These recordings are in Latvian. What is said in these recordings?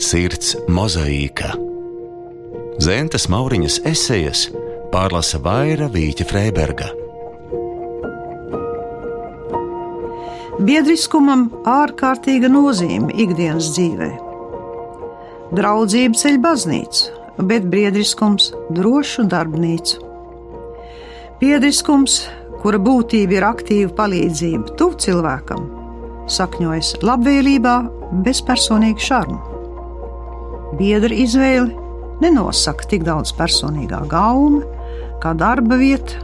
Sirds mozaīka. Zentas Mauriņas esejas pārlasa Vaira Vīķa Freiberga. Biedriskumam ārkārtīga nozīme ikdienas dzīvē. Draudzība ceļ baznīcu, bet biedriskums drošu darbnīcu. Biedriskums, kura būtība ir aktīva palīdzība tuvu cilvēkam, sakņojas labvēlībā, bez personīga šarma. Biedra izvēle nenosaka tik daudz personīgā gauma, kā darba vieta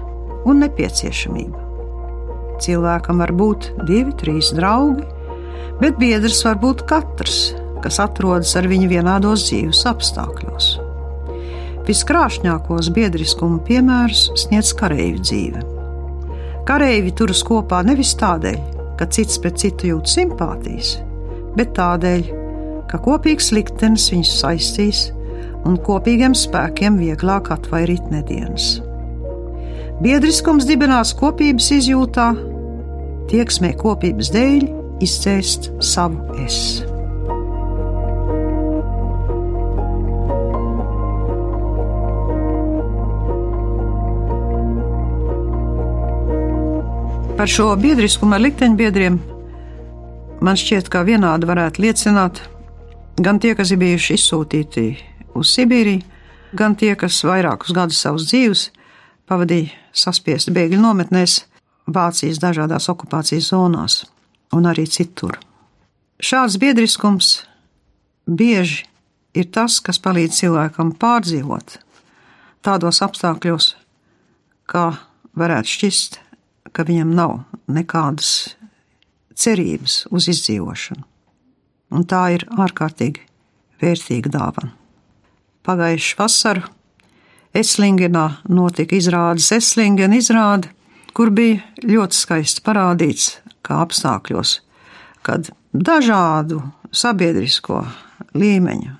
un nepieciešamība. Cilvēkam var būt divi, trīs draugi, bet biedrs var būt katrs, kas atrodas ar viņu vienādos dzīves apstākļos. Viskrāšņākos biedriskuma piemērus sniedz kareivi dzīve. Kareivi turas kopā nevis tādēļ, ka cits pret citu jūt simpātijas, bet tādēļ, ka kopīgs liktenis viņus saistīs un kopīgiem spēkiem vieglāk atvairīt nedēļas. Biedriskums dibinās kopības izjūtā, tieksmē kopības dēļ izdzēst savu es. Par šo biedriskumu ar likteņbiedriem man šķiet, ka vienādi varētu liecināt gan tie, kas ir bijuši izsūtīti uz Sibīriju, gan tie, kas vairākus gadus savas dzīves pavadīja saspiesti bēgļu nometnēs, Vācijas dažādās okupācijas zonās un arī citur. Šāds biedriskums bieži ir tas, kas palīdz cilvēkam pārdzīvot tādos apstākļos, kā varētu šķist ka viņam nav nekādas cerības uz izdzīvošanu. Un tā ir ārkārtīgi vērtīga dāvana. Pagājušā vasarā Eslingenā notika izrādes Eslingena izrāde, kur bija ļoti skaisti parādīts, kā apstākļos, kad dažādu sabiedrisko līmeņu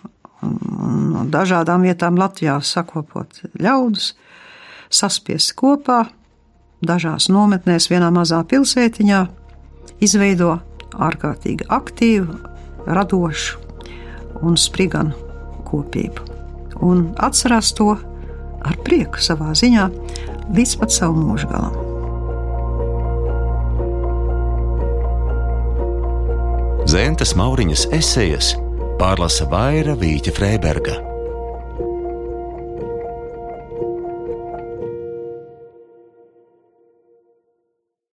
un no dažādām vietām Latvijā sakopot ļaudis saspiesti kopā dažās nometnēs, vienā mazā pilsētiņā, izveido ārkārtīgi aktīvu, radošu un spriganu kopību. Un atcerās to ar prieku savā ziņā līdz pat savu mūža galam. Zentas Mauriņas esejas pārlasa Vaira Vīķa Freiberga.